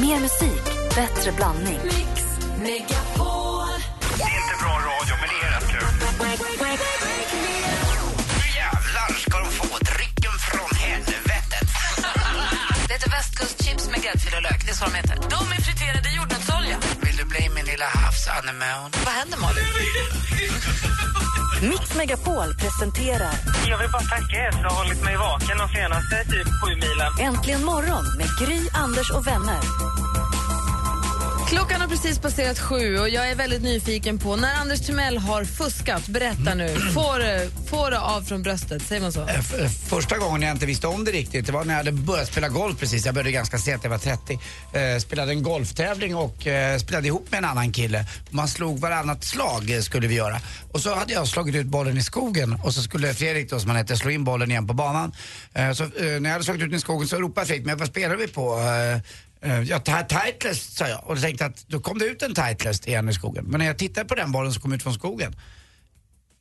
Mer musik, bättre blandning. Mix Megapol. Det är inte bra radio, men det är rätt kul. Nu jävlar ska de få drycken från helvetet. Det heter västkustchips med gräddfil och lök. Det är så de heter. De är friterade i jordnötsolja. Vill du bli min lilla havsanemon? Vad händer, Malin? Mix Megapol presenterar Jag vill bara tacka er för att ha hållit mig vaken de senaste typ sju milen. Äntligen morgon med Gry, Anders och vänner. Klockan har precis passerat sju och jag är väldigt nyfiken på när Anders Timell har fuskat. Berätta nu. Får det, får det av från bröstet, säger man så? Eh, f- eh, Första gången jag inte visste om det riktigt, det var när jag hade börjat spela golf precis. Jag började ganska sent, jag var 30. Eh, spelade en golftävling och eh, spelade ihop med en annan kille. Man slog varannat slag eh, skulle vi göra. Och så hade jag slagit ut bollen i skogen och så skulle Fredrik då som han hette slå in bollen igen på banan. Eh, så eh, när jag hade slagit ut den i skogen så ropade Fredrik, men vad spelar vi på? Eh, Ja, Titleist sa jag och då tänkte att då kom det ut en Titleist igen i skogen. Men när jag tittade på den bollen som kom ut från skogen,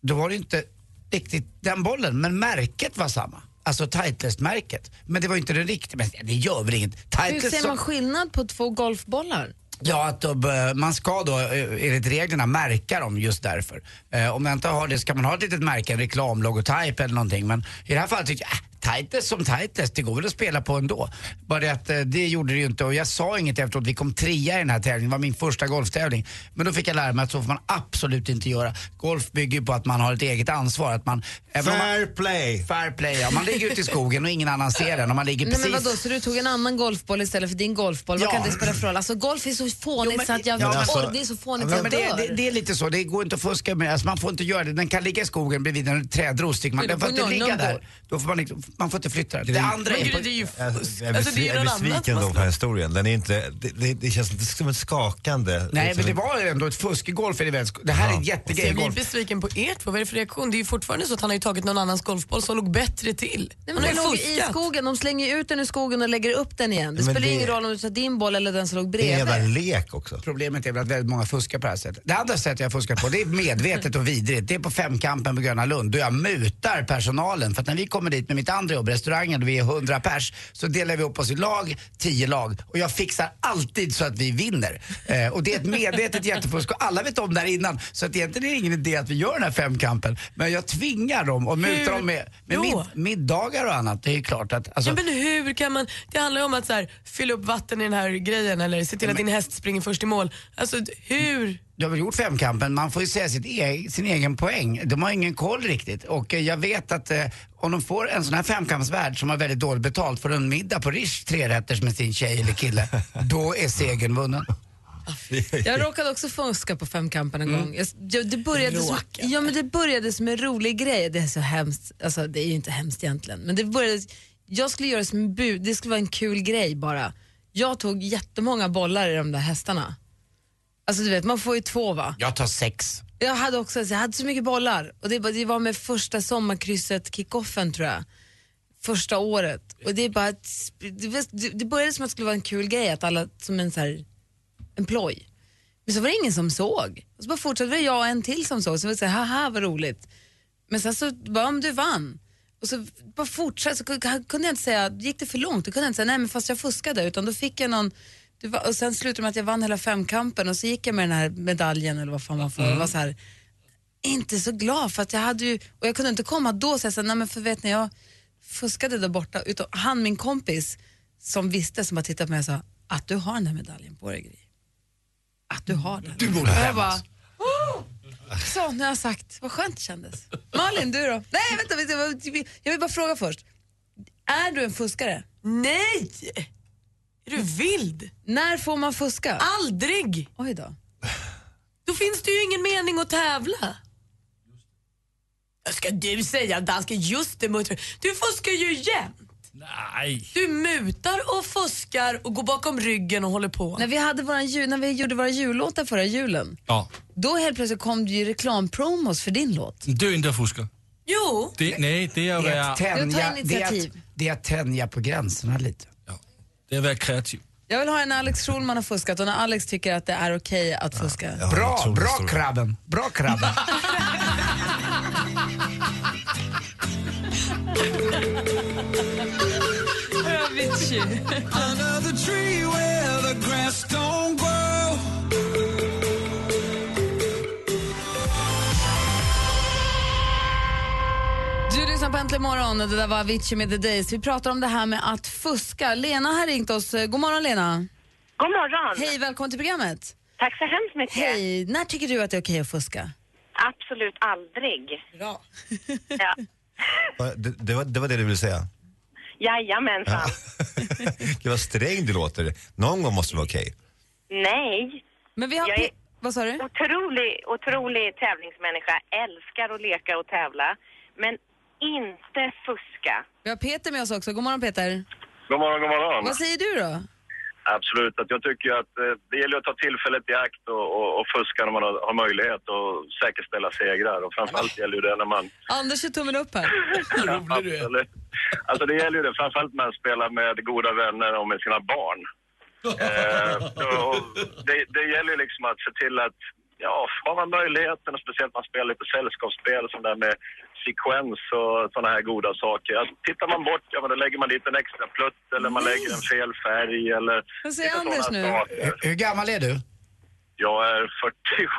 då var det inte riktigt den bollen, men märket var samma. Alltså Titleist-märket. Men det var inte den riktiga, men det gör väl inget. Hur Titleist ser man skillnad på två golfbollar? Ja, att då, man ska då eh, enligt reglerna märka dem just därför. Eh, om man inte har det ska man ha ett litet märke, en reklamlogotyp eller någonting. Men i det här fallet tyckte jag, äh, Titles som Titles, det går väl att spela på ändå. Bara det att eh, det gjorde det ju inte och jag sa inget efteråt, vi kom trea i den här tävlingen, det var min första golftävling. Men då fick jag lära mig att så får man absolut inte göra. Golf bygger ju på att man har ett eget ansvar. Att man, om man, Fair play. fair play, ja. Man ligger ute i skogen och ingen annan ser den och man ligger Nej, precis... men vadå, så du tog en annan golfboll istället för din golfboll? Vad Ja. kan det spela för roll? Alltså, golf är så fånigt Jo, men- så att jag... Ja, alltså- Åh, det är så fånigt Ja, så men jag det, dör. det, det är lite så, det går inte att fuska med alltså man får inte göra det. Den kan ligga i skogen bredvid en trädros, man. Den får du inte ligga där. Då får man, liksom, man får inte flytta den. Det andra är på, det är ju fusk. jag är Alltså, det är besviken då på den här historien. Den är inte, det, det, det känns inte som ett skakande. Nej, liksom men det var ändå ett fusk i golf. Är det, väl. det här är en jättegrej i Jag blir besviken på er två. Vad är det för reaktion? Det är ju fortfarande så att han har ju tagit någon annans golfboll som låg bättre till. Nej, men den låg i skogen, de slänger ut den ur skogen och lägger upp den igen. Det Men spelar det- ingen roll om du tar din boll eller den som låg Det är en bredvid. jävla lek också. Problemet är väl att väldigt många fuskar på det här sättet. Det andra sättet jag fuskar på, det är medvetet och vidrigt. Det är på femkampen på Gröna Lund då jag mutar personalen. För att när vi kommer dit med mitt andra jobb, restaurangen, vi är 100 pers, så delar vi upp oss i lag, 10 lag. Och jag fixar alltid så att vi vinner. Eh, och det är ett medvetet jättefusk och alla vet om det här innan. Så att egentligen är det ingen idé att vi gör den här femkampen. Men jag tvingar dem och mutar Hur dem med, med mid, middagar och annat. Det är ju klart att... Alltså, Ja, men hur kan man, det handlar ju om att så här, fylla upp vatten i den här grejen eller se till att din häst springer först i mål. Alltså hur? Jag har väl gjort femkampen, man får ju säga sitt e sin egen poäng. De har ingen koll riktigt. Och eh, jag vet att eh, om de får en sån här femkampsvärd som har väldigt dåligt betalt för en middag på Rish trerätters med sin tjej eller kille, då är segern vunnen. Jag råkade också fuska på femkampen en gång. Jag, jag, det, började som, ja, men det började som en rolig grej. Det är så hemskt, alltså, det är ju inte hemskt egentligen. Men det började, jag skulle göra det som en bud, det skulle vara en kul grej bara. Jag tog jättemånga bollar i de där hästarna. Alltså du vet, man får ju två va? Jag tar sex. Jag hade också jag hade så mycket bollar och det, det var med första sommarkrysset, kickoffen tror jag. Första året. Och det, är bara, det, det, det började som att det skulle vara en kul grej, att alla, som en, så här, en ploj. Men så var det ingen som såg. Och så bara fortsatte det jag och en till som såg. Så var det så här, haha vad roligt. Men sen så, bara om du vann. Och så bara fortsatte, så kunde jag inte säga, gick det för långt, då kunde jag inte säga nej men fast jag fuskade. Utan då fick jag någon, det var, och sen slutade med att jag vann hela femkampen och så gick jag med den här medaljen eller vad fan man får. Och var så här, inte så glad för att jag hade ju, och jag kunde inte komma då så här, nej men för vet ni jag fuskade där borta. Utan han min kompis som visste, som har tittat på mig och sa att du har den här medaljen på dig Gry. Att du har den. Du borde jag skämmas. bara! Så, nu har jag sagt. Vad skönt det kändes. Malin, du då? Nej, vänta, jag vill bara fråga först. Är du en fuskare? Nej! Är du vild? När får man fuska? Aldrig! Oj då. Då finns det ju ingen mening att tävla. Ska du säga danska just det muttrar. Du fuskar ju jämt. Nej. Du mutar och fuskar och går bakom ryggen och håller på. När vi, hade våran jul, när vi gjorde våra jullåtar förra julen, Ja. då helt plötsligt kom det ju reklampromos för din låt. Du är inte fuskar. Jo, Det, nej, det är att Det är vara, att tänja, Du tar det är att, initiativ. det är att tänja på gränserna lite. Det är att vara kreativ. Jag vill ha en Alex Schulman har fuskat och när Alex tycker att det är okej att fuska. En Bra, bra krabben. Bra krabben. Äntligen morgon, det där var Avicii med The Days. Vi pratar om det här med att fuska. Lena har ringt oss. God morgon Lena. God morgon. Hej, välkommen till programmet. Tack så hemskt mycket. Hej, när tycker du att det är okej att fuska? Absolut aldrig. Bra. Ja. Det, det, var, det var det du ville säga? Jajamensan. Gud vad sträng du låter. Någon gång måste det vara okej. Nej. Men vi har... Jag är Vad sa du? otrolig, otrolig tävlingsmänniska. Älskar att leka och tävla. Men inte fuska. Vi har Peter med oss också. God morgon Peter. God morgon, god morgon. Vad säger du då? Absolut, att jag tycker att eh, det gäller att ta tillfället i akt och, och, och fuska när man har, har möjlighet och säkerställa segrar. Och framförallt gäller ju det när man... Anders kör tummen upp här. Absolut. Alltså det gäller ju det, framförallt när man spelar med goda vänner och med sina barn. Eh, och det, det gäller ju liksom att se till att, ja, har man möjligheten och speciellt när man spelar lite sällskapsspel som där med sekvens och sådana här goda saker. Att tittar man bort, ja men då lägger man dit en extra plutt eller man lägger en fel färg eller... Vad säger Anders nu? Hur, hur gammal är du? Jag är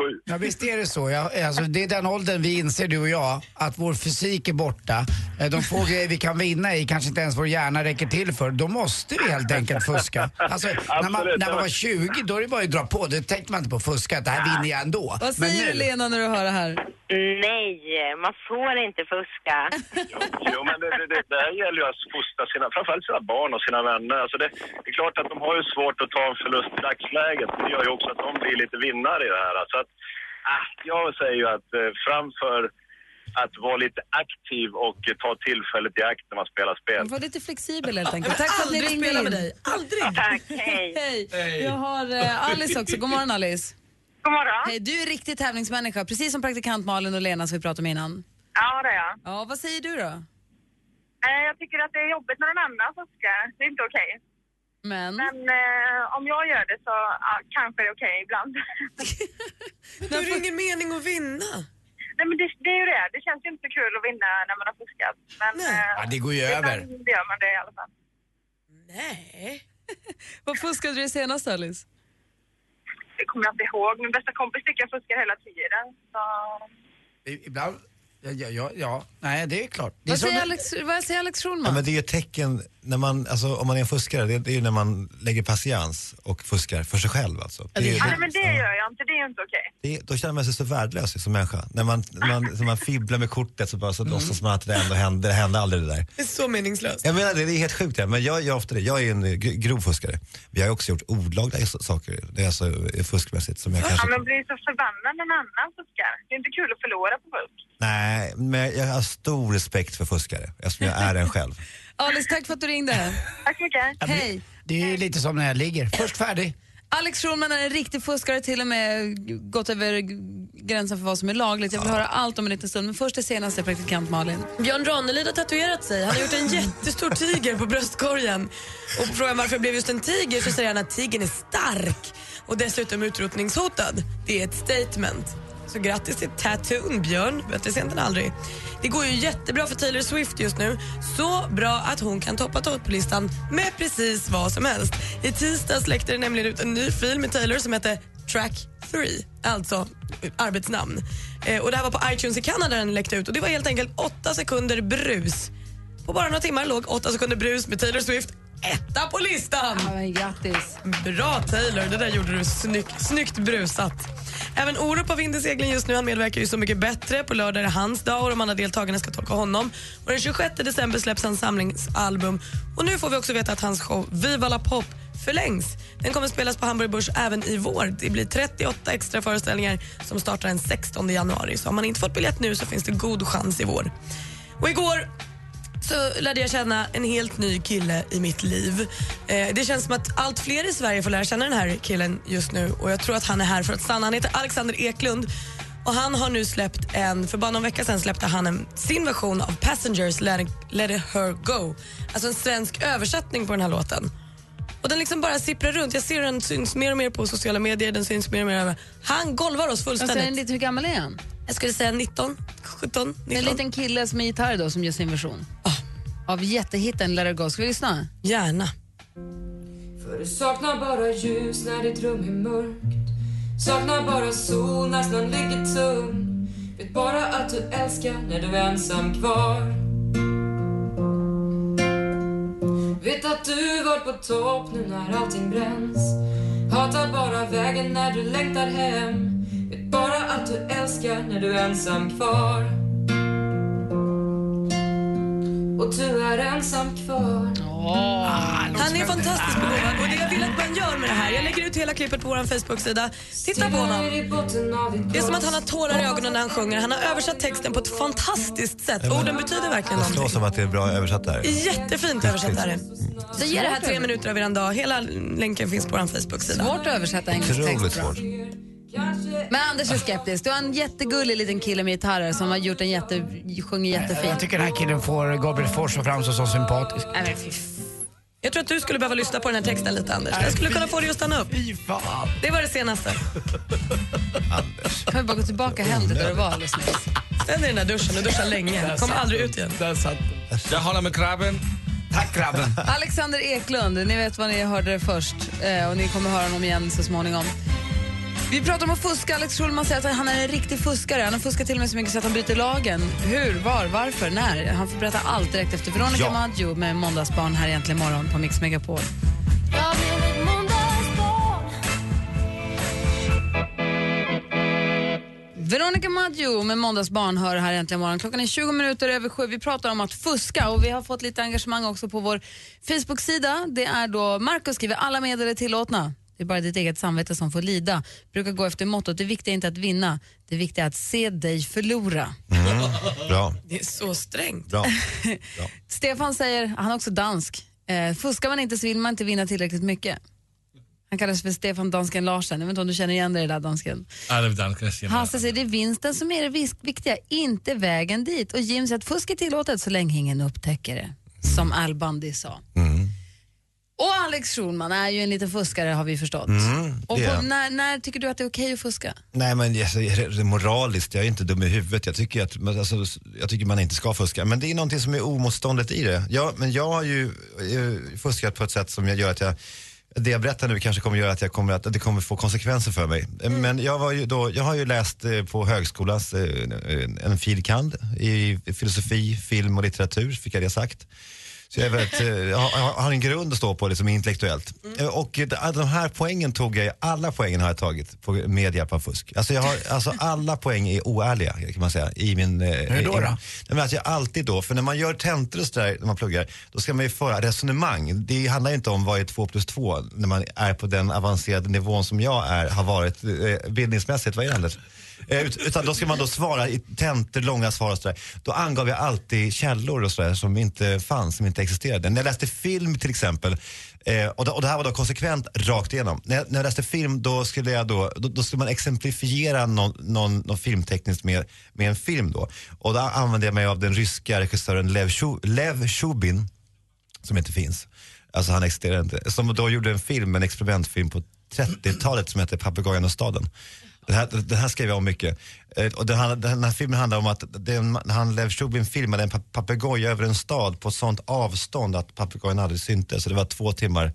47. Ja, visst är det så. Jag, alltså, det är den åldern vi inser, du och jag, att vår fysik är borta. Eh, De få grejer vi kan vinna i kanske inte ens vår hjärna räcker till för. Då måste vi helt enkelt fuska. Alltså, när, man, när man var 20, då är det bara att dra på. Då tänkte man inte på fuska, att det här vinner jag ändå. Vad säger du Lena när du hör det här? Nej, man får inte fuska. Jo, men det, det, det, här gäller ju att fostra sina, framförallt sina barn och sina vänner. Alltså det, det är klart att de har ju svårt att ta en förlust i dagsläget. Det gör ju också att de blir lite vinnare i det här. Så att, ah, jag säger ju att eh, framför att vara lite aktiv och ta tillfället i akt när man spelar spel. Var lite flexibel helt enkelt. Tack för att ni Aldrig ringde spela in. med dig. Aldrig. Tack, hej. Hej. Jag har eh, Alice också. God morgon Alice. God morgon. Hej, du är riktig tävlingsmänniska, precis som praktikant Malin och Lena som vi pratade om innan. Ja, det är jag. Ja, vad säger du då? Eh, Jag tycker att det är jobbigt när någon annan fuskar. Det är inte okej. Men? Men eh, om jag gör det så ja, kanske det är okej ibland. Men då är det ingen mening att vinna. Nej, men det, det är ju det. Det känns ju inte så kul att vinna när man har fuskat. Men eh, Ja, det går ju över. ibland gör man det i alla fall. Nej. Vad fuskade du senast Alice? Kommer jag inte ihåg. Min bästa kompis tycker jag fuskar hela tiden. Så... Ibland, ja, ja, ja, ja, nej det är klart. Det är Vad säger Alex, vad säger Alex Ja, Schulman? men det är ju ett tecken, när man, alltså, om man är en fuskare, det, det är ju när man lägger patiens och fuskar för sig själv. Alltså. Det, är- Ja, nej, men det gör jag inte. Det är inte okej. det, då känner man sig så värdelös som människa. När man, när man, när man fibblar med kortet så, bara, så Mm. låtsas man att det ändå hände, det hände aldrig det där. Det är så meningslöst. Jag menar det, det är helt sjukt. Ja. Men jag gör ofta det. Jag är en grov fuskare. Vi har också gjort olagliga saker. Det är alltså eh, fuskmässigt som jag Ja, kanske... men blir så förbannad när någon annan fuskar. Det är inte kul att förlora på fusk. Nej, men jag har stor respekt för fuskare eftersom jag är en själv. Alice, tack för att du ringde. Tack så mycket. Hej. Det är ju lite som när jag ligger. Först färdig. Alex Schulman är en riktig fuskare, till och med gått över gränsen för vad som är lagligt. Jag vill höra allt om en liten stund, men först det senaste, praktikant Malin. Björn Ranelid har tatuerat sig. Han har gjort en jättestor tiger på bröstkorgen. Och på frågan varför det blev just en tiger så säger han att tigern är stark och dessutom utrotningshotad. Det är ett statement. Så grattis till tattoon Björn, bättre sent än aldrig. Det går ju jättebra för Taylor Swift just nu. Så bra att hon kan toppa topplistan med precis vad som helst. I tisdags läckte det nämligen ut en ny film med Taylor som heter Track 3, alltså arbetsnamn. Eh, och det här var på iTunes i Kanada den läckte ut och det var helt enkelt åtta sekunder brus. På bara några timmar låg åtta sekunder brus med Taylor Swift etta på listan. Ja, men grattis. Bra Taylor, det där gjorde du snyggt, snyggt brusat. Även Orup har vind i seglen just nu. Han medverkar ju Så mycket bättre. På lördag är det hans dag och de andra deltagarna ska tolka honom. Och den 26 december släpps hans samlingsalbum. Och nu får vi också veta att hans show Viva la pop förlängs. Den kommer spelas på Hamburg Börs även i vår. Det blir 38 extra föreställningar som startar den 16 januari. Så har man inte fått biljett nu så finns det god chans i vår. Och igår så lärde jag känna en helt ny kille i mitt liv. Eh, det känns som att allt fler i Sverige får lära känna den här killen just nu och jag tror att han är här för att stanna. Han heter Alexander Eklund och han har nu släppt en, för bara någon vecka sedan släppte han en, sin version av Passengers Let it, Let it her go. Alltså en svensk översättning på den här låten. Och den liksom bara sipprar runt. Jag ser den syns mer och mer på sociala medier. Den syns mer och mer över. Han golvar oss fullständigt. den lite, hur gammal är han? Jag skulle säga 19, 17, 19. En liten kille som är gitarr då som gör sin version. Av jättehitten Let it go. Ska vi lyssna? Gärna. För du saknar bara ljus när ditt rum är mörkt Saknar bara sol när snön ligger tung Vet bara att du älskar när du är ensam kvar Vet att du varit på topp nu när allting bränns Hatar bara vägen när du längtar hem att du älskar när du är ensam kvar Och du är ensam kvar Han är fantastisk begåvad och det jag vill att man gör med det här, jag lägger ut hela klippet på vår Facebook-sida. Titta på honom. Det är som att han har tårar i ögonen när han sjunger. Han har översatt texten på ett fantastiskt sätt. Orden betyder verkligen Det slår någonting. som att det är bra översatt där. Jättefint översatt är det. Så ge det här tre minuter av er dag. Hela länken finns på vår Facebook-sida. Svårt att översätta engelsk text Otroligt bra. svårt. Men Anders är skeptisk. Du har en jättegullig liten kille med gitarrer som har gjort en jätte, sjunger jättefint. Jag tycker den här killen får Gabriel Fors att framstå som sympatisk. Nej, men fy Jag tror att du skulle behöva lyssna på den här texten lite Anders. Den skulle kunna få dig att stanna upp. Det var det senaste. Kan vi bara gå tillbaka hem till där du var alldeles nyss? Ställ dig i den där duschen och duscha länge. Kom aldrig ut igen. Jag håller med grabben. Tack grabben. Alexander Eklund, ni vet vad ni hörde det först eh, och ni kommer höra honom igen så småningom. Vi pratar om att fuska. Alex Schulman säger att han är en riktig fuskare. Han har fuskat till och med så mycket så att han bryter lagen. Hur, var, varför, när? Han får berätta allt direkt efter Veronica Ja. Maggio med Måndagsbarn här egentligen imorgon på Mix Megapol. Veronica Maggio med Måndagsbarn hör här äntligen morgon. Klockan är 20 minuter över sju. Vi pratar om att fuska och vi har fått lite engagemang också på vår Facebook-sida. Det är då Markus skriver alla medel är tillåtna. Det är bara ditt eget samvete som får lida. Brukar gå efter mottot det viktiga är inte att vinna, det viktiga är att se dig förlora. Mm. Bra. Det är så strängt. Bra. Stefan säger, han är också dansk, eh, fuskar man inte så vill man inte vinna tillräckligt mycket. Han kallas för Stefan Dansken Larsen. Jag vet inte om du känner igen dig i det där dansken. Ja. Hasse säger det är vinsten som är det viktiga, inte vägen dit. Och Jim säger att fusk är tillåtet så länge ingen upptäcker det. Som Al Bundy sa. Och Alex Schulman är ju en liten fuskare har vi förstått. Mm, och på, när, när tycker du att det är okej att fuska? Nej men jag, jag, moraliskt, jag är inte dum i huvudet. Jag tycker, att, men alltså, jag tycker man inte ska fuska. Men det är någonting som är omotståndigt i det. Jag, men jag har ju eh, fuskat på ett sätt som jag gör att jag det jag berättar nu kanske kommer göra att, jag kommer att det kommer få konsekvenser för mig. Eh, Men jag, var ju då, jag har ju läst eh, på högskolans en filkand i filosofi, film och litteratur, fick jag det sagt. Så jag, väldigt, eh, har, en grund att stå på liksom intellektuellt. Eh, Och eh, de här poängen tog jag, alla poängen har jag tagit på, med hjälp av fusk. Alltså, jag har, alltså alla poäng är oärliga kan man säga. I min, eh, Hur då i, då? Nej, men alltså jag alltid då, för när man gör tentor och så där, när man pluggar, då ska man ju föra resonemang. Det handlar inte om vad är två plus två när man är på den avancerade nivån som jag är, har varit eh, bildningsmässigt. Vad är det Anders? Eh, ut- Utan då ska man då svara i tentor, långa svar och sådär. Då angav jag alltid källor och sådär som inte fanns, som inte existerade. När jag läste film till exempel, eh, och, det, och det här var då konsekvent rakt igenom. När jag, när jag läste film då skulle, jag då, då, då skulle man exemplifiera någon, någon, någon filmtekniskt med, med en film då. Och då använde jag mig av den ryska regissören Lev, Lev Shubin, som inte finns. Alltså han existerar inte. Som då gjorde en film, en experimentfilm på 30-talet som hette Papegojan och staden. Den här, den här skrev jag om mycket. Eh, Och den, här, den här filmen handlar om att den, han Lev Shubin filmade en papegoja över en stad på sånt avstånd att papegojan aldrig syntes. Så det var två timmar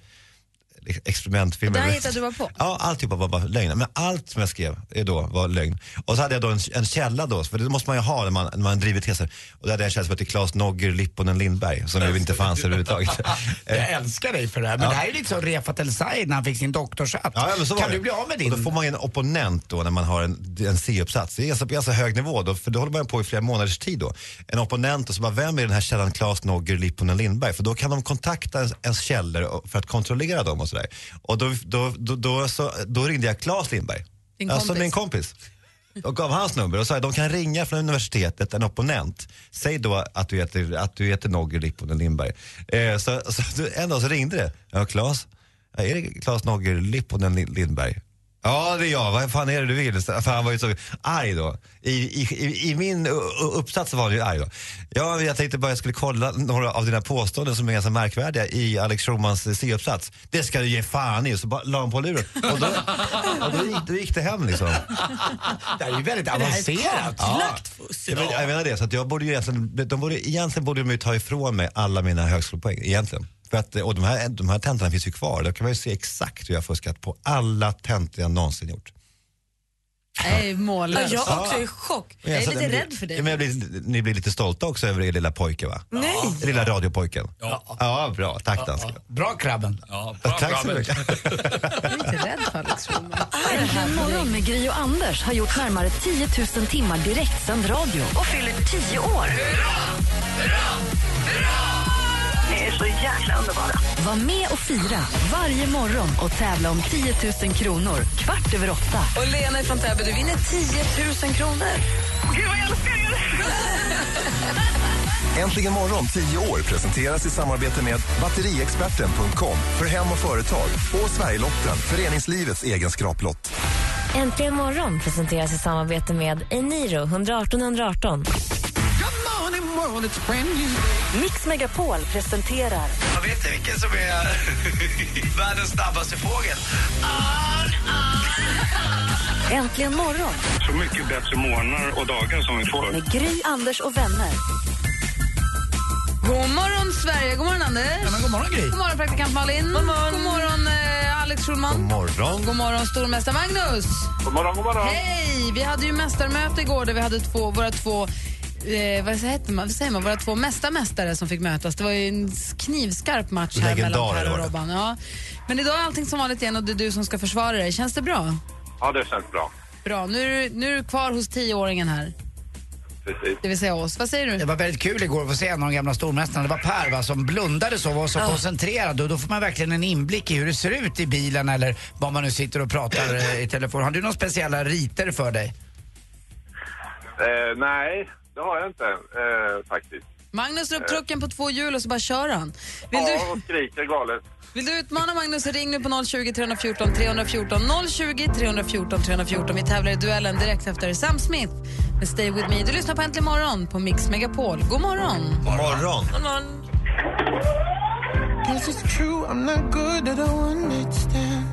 experimentfilm. Det över- hittade du bara på? Ja, alltihopa var bara lögn. Men allt som jag skrev eh, då var lögn. Och så hade jag då en, en källa då, för det måste man ju ha när man, när man driver teser. Och där hade jag en källa som hette Claes Nogger Lipponen Lindberg, som ju inte fanns överhuvudtaget. Jag älskar dig för det här. Men Ja. det här är lite som Refat El Sayed när han fick sin doktorshatt. Ja, ja, men så var kan det. du bli av med din? Och då får man ju en opponent då när man har en, en C-uppsats. Det är ganska, ganska hög nivå då, för då håller man på i flera månaders tid då. En opponent och så bara, vem är den här källan Claes Nogger Lipponen Lindberg? För då kan de kontakta ens, ens källor för att kontrollera dem och sådär. Och då, då, då, då, så, då ringde jag Claes Lindberg. Din Alltså kompis. min kompis. Och gav hans nummer och sa att de kan ringa från universitetet, en opponent. Säg då att du heter, att du heter Nogger Lipponen Lindberg. Eh, så, så, en dag så ringde det. Ja, Claes. Är det Claes Nogger Lipponen Lin- Lindberg? Ja, det är jag. Vad fan är det du vill? För han var ju så arg då. I, i, i, min uppsats var han ju arg då. Ja, jag tänkte bara jag skulle kolla några av dina påståenden som är ganska märkvärdiga i Alex Schulmans C-uppsats. Det ska du ge fan i. Och så bara la han på luren. Och då, och då, gick, då gick det hem liksom. Det här är ju väldigt här är avancerat. kartlagt fusk. Jag, men, jag menar det, så att jag borde ju egentligen, de borde, egentligen borde de ju ta ifrån mig alla mina högskolepoäng, egentligen. För att, och de här, de här tentorna finns ju kvar, då kan man ju se exakt hur jag har fuskat på alla tentor jag någonsin gjort. Jag är mållös. Ja, jag också är i chock. Jag är lite blir- rädd för dig. Ja, men jag blir, ni blir lite stolta också över er lilla pojke va? Nej. Lilla radiopojken. Ja. Ja, bra. Tack dansken. Bra krabben. Ja, bra, Tack så mycket. Jag är lite rädd för Alex. Äntligen morgon med Gry och Anders har gjort närmare 10 000 timmar direktsänd radio och fyller 10 år. Ni är så jäkla underbara. Var med och fira varje morgon och tävla om 10 000 kronor kvart över åtta. Och Lena från Täby, du vinner 10 000 kronor. Gud, vad jag älskar er! Äntligen morgon 10 år presenteras i samarbete med batteriexperten.com för hem och företag och Sverigelotten, föreningslivets egen skraplott. Äntligen morgon presenteras i samarbete med Eniro 118 118. Mix Megapol presenterar Jag vet vilken som är världens snabbaste fågel. Äntligen morgon Så mycket bättre morgnar och dagar som vi får. med Gry, Anders och vänner. God morgon, Sverige. God morgon, Anders. Ja, men god morgon Gry. God morgon, praktikant Malin. God morgon, god morgon eh, Alex Schulman. God morgon. God morgon, stormästare Magnus. God morgon, god morgon. Hej! Vi hade ju mästarmöte igår där vi hade två, våra två Eh, vad, heter man, vad säger man? Våra två mesta mästare som fick mötas. Det var ju en knivskarp match här mellan Per och det. Robban. Ja. Men idag är allting som vanligt igen och det är du som ska försvara dig. Känns det bra? Ja, det känns bra. Bra. Nu är, du, nu är du kvar hos tioåringen här, Precis. det vill säga oss. Vad säger Det du? var väldigt kul igår att få se en av de gamla stormästarna. Det var Per va, som blundade så och var så koncentrerad och då får man verkligen en inblick i hur det ser ut i bilen eller var man nu sitter och pratar eh, i telefon. Har du några speciella riter för dig? Eh, nej, det har jag inte eh, faktiskt. Magnus drar upp trucken på två hjul och så bara kör han. Vill ja, du, och skriker galet. vill du utmana Magnus, ring nu på 020 314 314. 020 314 314. Vi tävlar i duellen direkt efter Sam Smith med Stay With Me. Du lyssnar på Äntligen morgon på Mix Megapol. God morgon! God morgon. God morgon. This is true, I'm not good at understand.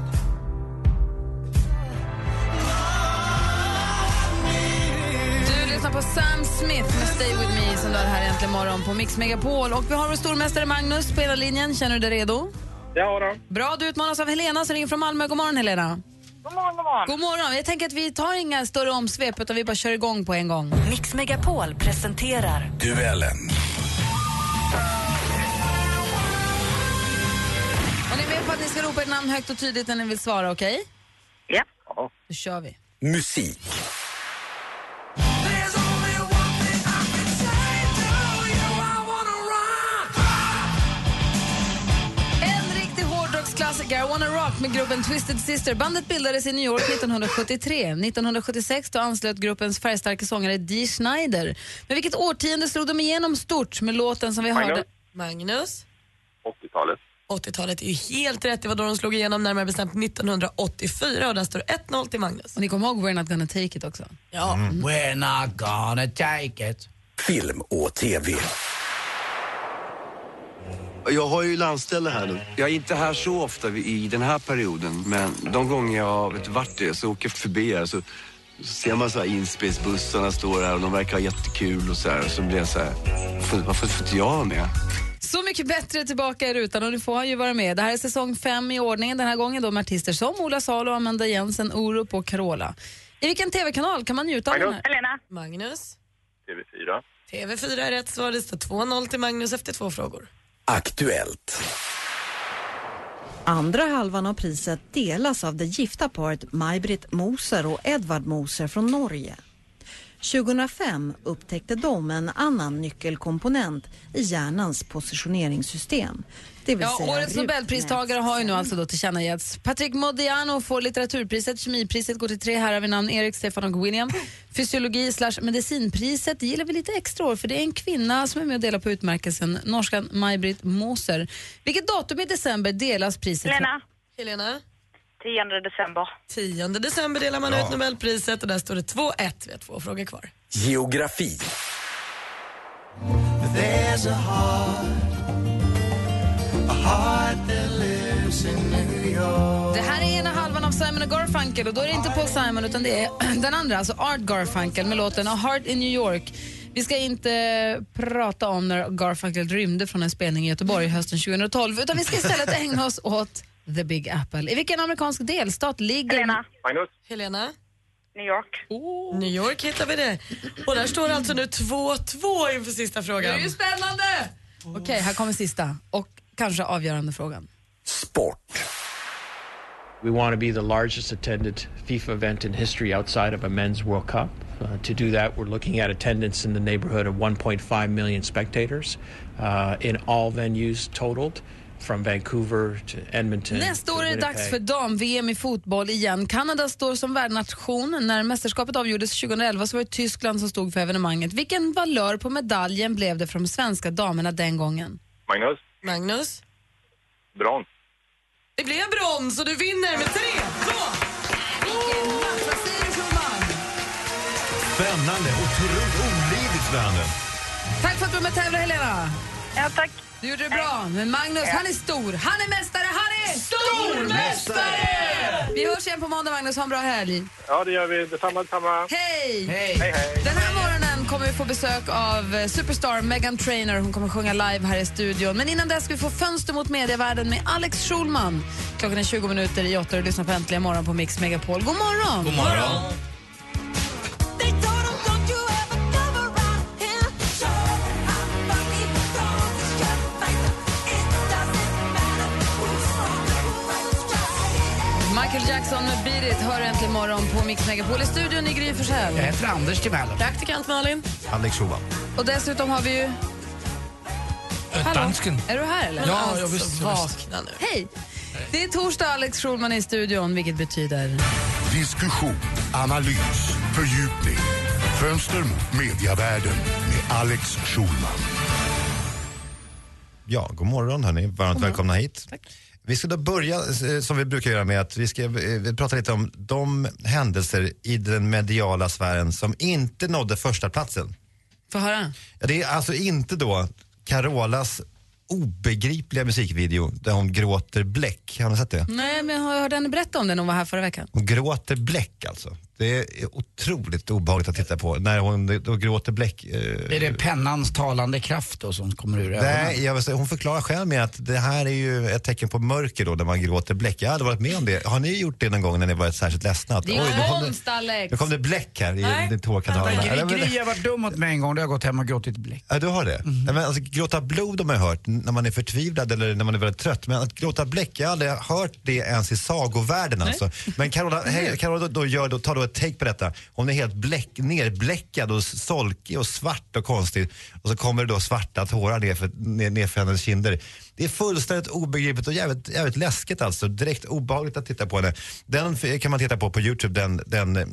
Lyssnar på Sam Smith med Stay With Me som du har här äntligen morgon på Mix Megapol. Och vi har vår stormästare Magnus på ena linjen. Känner du dig redo? Ja då. Bra, du utmanas av Helena som ringer från Malmö. God morgon Helena. God morgon, god morgon. God morgon. Jag tänker att vi tar inga större omsvep utan vi bara kör igång på en gång. Mix Megapol presenterar Duellen. Och ni är med på att ni ska ropa ert namn högt och tydligt när ni vill svara, okej? Ja. Då kör vi. Musik. Hårdrocksklassiker, Wanna Rock med gruppen Twisted Sister. Bandet bildades i New York 1973. 1976 då anslöt gruppens färgstarka sångare Dee Schneider. Men vilket årtionde slog de igenom stort med låten som vi Magnus? hörde? Magnus. 80-talet. 80-talet är ju helt rätt. Det var då de slog igenom, närmare bestämt 1984 och där står det 1-0 till Magnus. Och ni kommer ihåg We're Not Gonna Take It också? Ja. We're not gonna take it. Film och TV. Jag har ju landställe här nu. Jag är inte här så ofta i den här perioden, men de gånger jag har vet, varit det så åker jag förbi här så, så ser man så här inspelsbussarna står här och de verkar ha jättekul och så här. Och så blir jag så här, varför, varför får inte jag vara med? Så mycket bättre tillbaka i rutan och nu får han ju vara med. Det här är säsong fem i ordningen den här gången då med artister som Ola Salo, Amanda Jensen, Orup och Carola. I vilken tv-kanal kan man njuta av den här? Helena. Magnus. TV4. TV4 är rätt svar. Det står 2-0 till Magnus efter två frågor. Aktuellt. Andra halvan av priset delas av det gifta paret Maj-Britt Moser och Edvard Moser från Norge. 2005 upptäckte de en annan nyckelkomponent i hjärnans positioneringssystem. Det vill Ja, säga årets Nobelpristagare har ju nu alltså då tillkännagetts. Patrick Modiano får litteraturpriset, kemipriset går till tre herrar vid namn Erik, Stefan och William. Fysiologi slash medicinpriset gillar vi lite extra år för det är en kvinna som är med och delar på utmärkelsen, norskan Maj-Britt Moser. Vilket datum i december delas priset? Helena. Helena. 10 december. 10 december delar man Bra. ut Nobelpriset och där står det 2-1. Vi har två frågor kvar. Geografi. Det här är ena halvan av Simon och Garfunkel och då är det inte Paul Simon utan det är den andra, alltså Art Garfunkel med låten A Heart in New York. Vi ska inte prata om när Garfunkel rymde från en spelning i Göteborg hösten 2012 utan vi ska istället ägna oss åt The Big Apple. I vilken amerikansk delstat ligger... Helena. Magnus. Helena. New York. New York hittar vi det. Och där står det alltså nu 2-2 inför sista Det frågan. är ju spännande! Okej, här kommer sista och kanske avgörande frågan. We want to be the largest attended FIFA event in history outside of a men's World Cup. Uh, to do that, we're looking at attendance in the neighborhood of 1.5 million spectators uh, in all venues totaled, from Vancouver to Edmonton. Nästa år är det dags för dam-VM i fotboll igen. Kanada står som värdnation. När mästerskapet avgjordes 2011 så var det Tyskland som stod för evenemanget. Vilken valör på medaljen blev det för de svenska damerna den gången? Magnus, Magnus? brons. Det blev brons och du vinner med 3, 2, Spännande, otroligt olidligt spännande. Tack för att du var med och tävlade, Helena. Ja, tack. Du gjorde det bra. Men Magnus, han är stor. Han är mästare. Han är Stormästare! Vi hörs igen på måndag, Magnus. Ha en bra helg. Ja, det gör vi. Detsamma, detsamma. Hej! Hej, hej. Den här kommer vi få besök av eh, superstar Megan Trainer. Hon kommer sjunga live här i studion. Men innan dess ska vi få fönster mot medievärlden med Alex Schulman. Klockan är 20 minuter i åtta och du lyssnar på Äntligen morgon på Mix Megapol. God morgon! God morgon. Michael Jackson med Beat It hör äntligen morgon på Mix Megapol. I studion i Gry Forssell. Jag heter Anders Timell. Praktikant Malin. Alex Schulman. Och dessutom har vi ju... Hallå? dansken. Är du här eller? Ja, Alltså, ja, visst, ja, visst. Vakna nu. Hej! Det är torsdag, Alex Schulman i studion, vilket betyder... Diskussion, analys, fördjupning. Fönster mot mediavärlden med Alex Schulman. Ja, god morgon hörni. Varmt välkomna hit. Vi ska då börja eh, som vi brukar göra med att vi ska eh, prata lite om de händelser i den mediala sfären som inte nådde första platsen. Få höra. Ja, det är alltså inte då Carolas obegripliga musikvideo där hon gråter bläck. Har ni sett det? Nej, men jag hörde henne berätta om det när hon var här förra veckan. Hon gråter bläck alltså. Det är otroligt obehagligt att titta på när hon då gråter bläck. eh, Är det pennans talande kraft då som kommer ur ögonen? Nej, jag vill säga, hon förklarar själv med att det här är ju ett tecken på mörker då när man gråter bläck. Jag har aldrig varit med om det. Har ni gjort det någon gång när ni varit särskilt ledsna? Att, Det är "Oj, nu kom konst, Alex. Nu kom det bläck här Nej. i din tårkanal. Gry, har varit dum mot mig en gång, då har jag gått hem och gråtit bläck. Ja, du har det? Ja, men alltså, gråta blod har man hört när man är förtvivlad eller när man är väldigt trött. Men att gråta bläck, jag har aldrig hört det ens i sagovärlden alltså. Men Carola, hej, Carola då, då gör, då, tar då ett take på detta. Hon är helt bläck, nerbläckad och solkig och svart och konstig. Och så kommer det då svarta tårar nerför, ner, nerför hennes kinder. Det är fullständigt obegripligt och jävligt, jävligt läskigt alltså. Direkt obehagligt att titta på henne. Den kan man titta på på Youtube, den, den eh,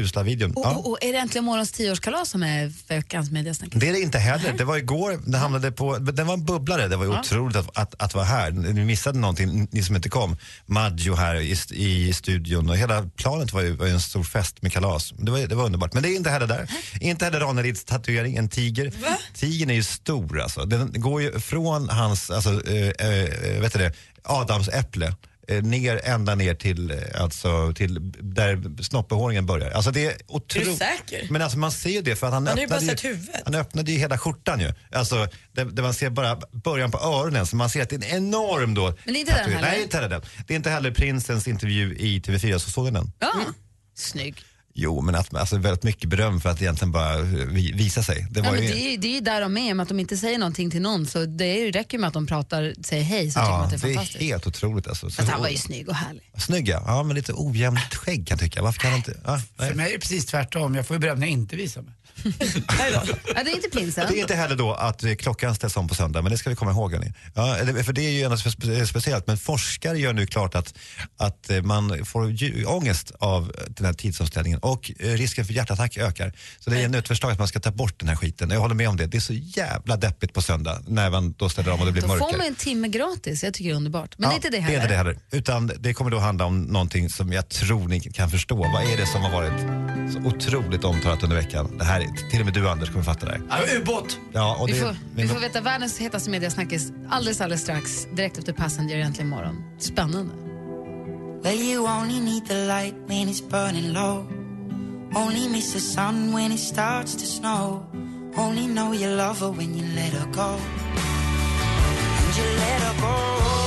usla videon. Och, Ja. och, och är det äntligen morgons tioårskalas som är veckans mediasnack? Det är det inte heller. Det var igår, den hamnade på, den var en bubblare. Det var Ja. otroligt att, att, att vara här. Ni missade någonting, ni som inte kom. Maggio här i, i studion och hela planet var ju, var ju en stor fest med kalas. Det var, det var underbart. Men det är inte heller där. Inte heller Ranelids tatuering, en tiger. Tigern är ju stor alltså. Den går ju från hans, alltså, eh, eh, vet det, Adams äpple eh, ner, ända ner till, eh, alltså, till där snoppehåringen börjar. Alltså det är otroligt. Är du säker? Men alltså man ser ju det för att han, ju bara öppnade sett huvudet. han öppnade ju hela skjortan ju. Alltså, där, där man ser bara början på öronen, så man ser att det är en enorm då. Men det är inte den heller? Nej, inte heller den. Det är inte heller prinsens intervju i TV4, så såg ni den? Ja, snygg. Jo, men att, alltså, väldigt mycket beröm för att egentligen bara eh, vi, visa sig. Det Ja, var men ju... det, är, ju- det är ju där de är, med att de inte säger någonting till någon. Så det är, ju- räcker med att de pratar, säger hej så tycker man Ja, att det är det är fantastiskt. helt otroligt alltså. Så, han var ju snygg och härlig. Snygg ja. ja, men lite ojämnt skägg kan jag tycka. Varför kan han inte? Ja, nej. För mig är det precis tvärtom, jag får ju beröm när jag inte visar mig. Ja, det är inte prinsen. Det är inte heller då att eh, klockan ställs om på söndag, men det ska vi komma ihåg. hörni. Ja, för det är ju ändå spe- speciellt, men forskare gör nu klart att, att eh, man får ångest av den här tidsomställningen och eh, risken för hjärtattack ökar. Så det är nu ett förslag att man ska ta bort den här skiten. Jag håller med om det. Det är så jävla deppigt på söndag när man då ställer om och det blir Då mörkare. får man en timme gratis, jag tycker det är underbart. Men det är inte det Det är heller. inte det heller. Utan det kommer då handla om någonting som jag tror ni kan förstå. Vad är det som har varit så otroligt omtalat under veckan? Det här, är- till och med du Anders kommer fatta det här. Ja, ubåt! Ja, och Vi det, får, vi får veta världens hetaste mediasnackis alldeles, alldeles strax, direkt efter Passenger egentligen imorgon. Spännande. Well, you only need the light when it's burning low. Only miss the sun when it starts to snow. Only know you love her when you let her go. And you let her go.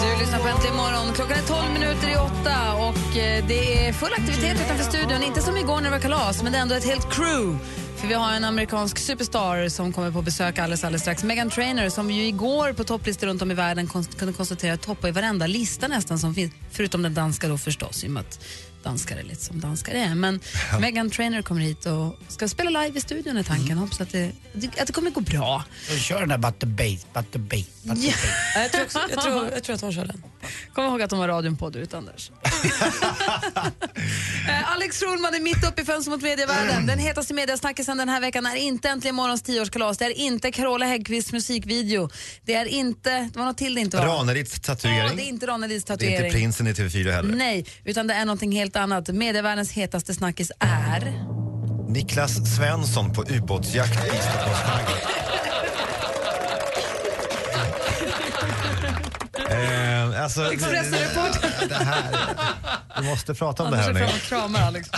Du lyssnar på Äntligen morgon. Klockan är 12 minuter i åtta och eh, det är full aktivitet utanför studion. Inte som igår när det var kalas, men det är ändå ett helt crew. För vi har en amerikansk superstar som kommer på besök alldeles, alldeles strax. Megan Trainor som ju igår på topplistor runt om i världen konst- kunde konstatera att toppar i varenda lista nästan som finns. Förutom den danska då förstås, i och med att danskar är lite som danskar är. Men Megan Trainor kommer hit och ska spela live i studion är tanken. Hoppas att det, att det kommer gå bra. Och kör den där butter bass, butter bass, butter Ja. bass. Jag tror, också, jag, tror, jag tror att hon kör den. Kom ihåg att de har radion på du Anders. Eh, Alex Schulman är mitt uppe i fönstret mot medievärlden. Den hetaste mediasnackisen den här veckan är inte Äntligen morgons tioårskalas. Det är inte Carola Häggkvists musikvideo. Det är inte, det var något till det inte var. Ranelids Ja, tatuering. det är inte Ranelids Det är tatuering. inte prinsen i TV4 heller. Nej, utan det är någonting helt annat. Medievärldens hetaste snackis är... Niklas Svensson på ubåtsjakt i Stockholms skärgård. Eh, alltså, Expressen-reporter. det, det här, vi måste prata om Anders det är här nu. och kramar Alex.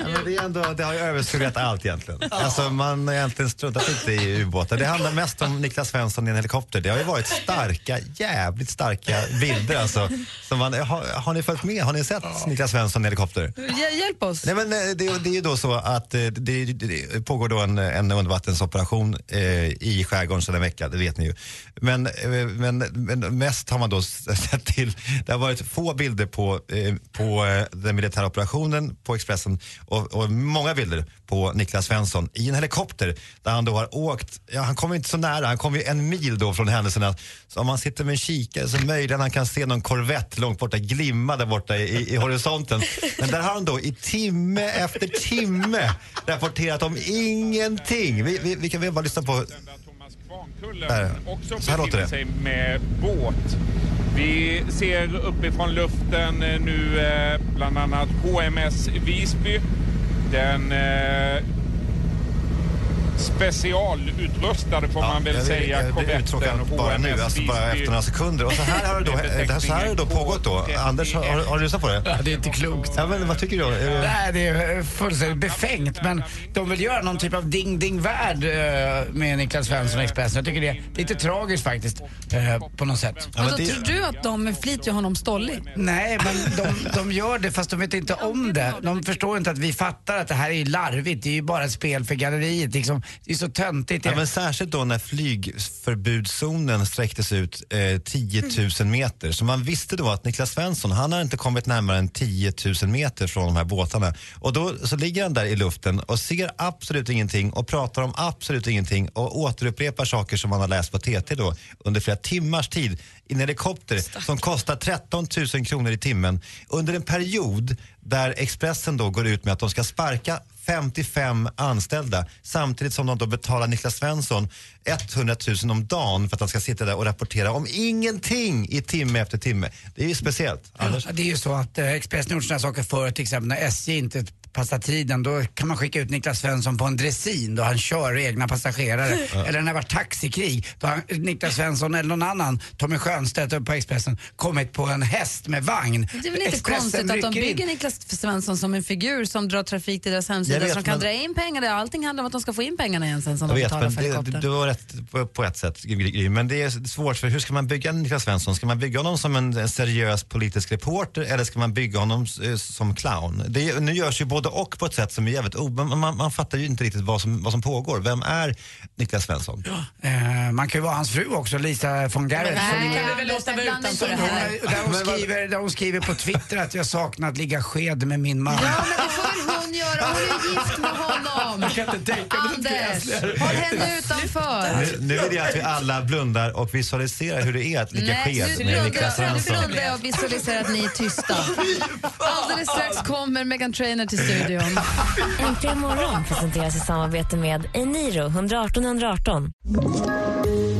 Ja, men det, är ändå, det har ju överskuggat allt egentligen. Alltså, man har egentligen struntat lite i ubåtar. Det handlar mest om Niklas Svensson i en helikopter. Det har ju varit starka, jävligt starka bilder. Alltså, som man, har, har ni följt med? Har ni sett Niklas Svensson i helikopter? Hjä- Hjälp oss. Nej, men eh, det, det är ju då så att eh, det, det, det pågår då en, en undervattensoperation eh, i skärgården sedan en vecka, det vet ni ju. Men, eh, men, men mest har man då sett till, det har varit få bilder på, eh, på eh, den militära operationen på Expressen och, och många bilder på Niklas Svensson i en helikopter där han då har åkt, ja han kommer inte så nära, han kommer ju en mil då från händelserna. Så om man sitter med en kikare så möjligen han kan se någon korvett långt borta glimma där borta i, i horisonten. Men där har han då i timme efter timme rapporterat om ingenting. Vi, vi, vi kan väl bara lyssna på... Där. Så här låter det. Vi ser uppifrån luften eh, nu eh, bland annat HMS Visby. Den eh, specialutrustade får man väl jag, säga jag, korvetten uttråkad bara nu, alltså bara efter några sekunder. Och så här har det då, det här, så här har det då pågått då. Anders, har, har, du lyssnat på det? Ja, det är inte klokt. Ja, men vad tycker du? Det- Nej, det är fullständigt befängt. Men de vill göra någon typ av ding-ding-värld eh, med Niklas Svensson och Expressen. Jag tycker det är lite tragiskt faktiskt, eh, på något sätt. Men då tror du att de med flit gör honom stollig? Nej, men de, de gör det fast de vet inte om det. De förstår inte att vi fattar att det här är larvigt. Det är ju bara ett spel för galleriet. Liksom, det är så töntigt. Ja, men särskilt då när flygförbudszonen sträcktes ut eh, 10 000 meter. Så man visste då att Niklas Svensson, han har inte kommit närmare än 10 000 meter från de här båtarna. Och då så ligger han där i luften och ser absolut ingenting och pratar om absolut ingenting och återupprepar saker som man har läst på TT då under flera timmars tid i en helikopter som kostar 13 000 kronor i timmen under en period där Expressen då går ut med att de ska sparka 55 anställda samtidigt som de då betalar Niklas Svensson 100 000 om dagen för att han ska sitta där och rapportera om ingenting i timme efter timme. Det är ju speciellt. Anders? Ja, det är ju så att eh, Expressen har gjort sådana saker förut, till exempel när SJ inte passar tiden, då kan man skicka ut Niklas Svensson på en dressin då han kör egna passagerare. Eller när det var taxikrig, då har Niklas Svensson eller någon annan, Tommy Sjöstedt på Expressen, kommit på en häst med vagn. Det är väl inte Expressen konstigt att de rycker in. bygger Niklas Svensson som en figur som drar trafik till deras hemsida vet, som kan men- dra in pengar. Allting handlar om att de ska få in pengarna igen sen som Jag de vet, betalar för helikoptern. du har rätt på, på ett sätt, men det är svårt för hur ska man bygga Niklas Svensson? Ska man bygga honom som en, seriös politisk reporter eller ska man bygga honom eh, som clown? Det, nu görs ju både och på ett sätt som är jävligt o... Man, man, man fattar ju inte riktigt vad som, vad som pågår. Vem är Niklas Svensson? Eh, man kan ju vara hans fru också, Lisa von Garrett. Nej, som- kan vi väl låta vara utanför det här. Där hon, skriver, där hon skriver på Twitter att jag saknar att ligga sked med min man. Ja, men det får väl hon göra. Hon är gift med honom. Jag kan inte tänka mig Anders, håll henne utanför. Nu, nu vill jag att vi alla blundar och visualiserar hur det är att ligga Nej, sked nu med blundar, Niklas nu Svensson. blundar jag och visualiserar att ni är tysta. Alldeles strax kommer Megan Trainor till studion. Äntligen morgon presenteras i samarbete med Eniro 118 118.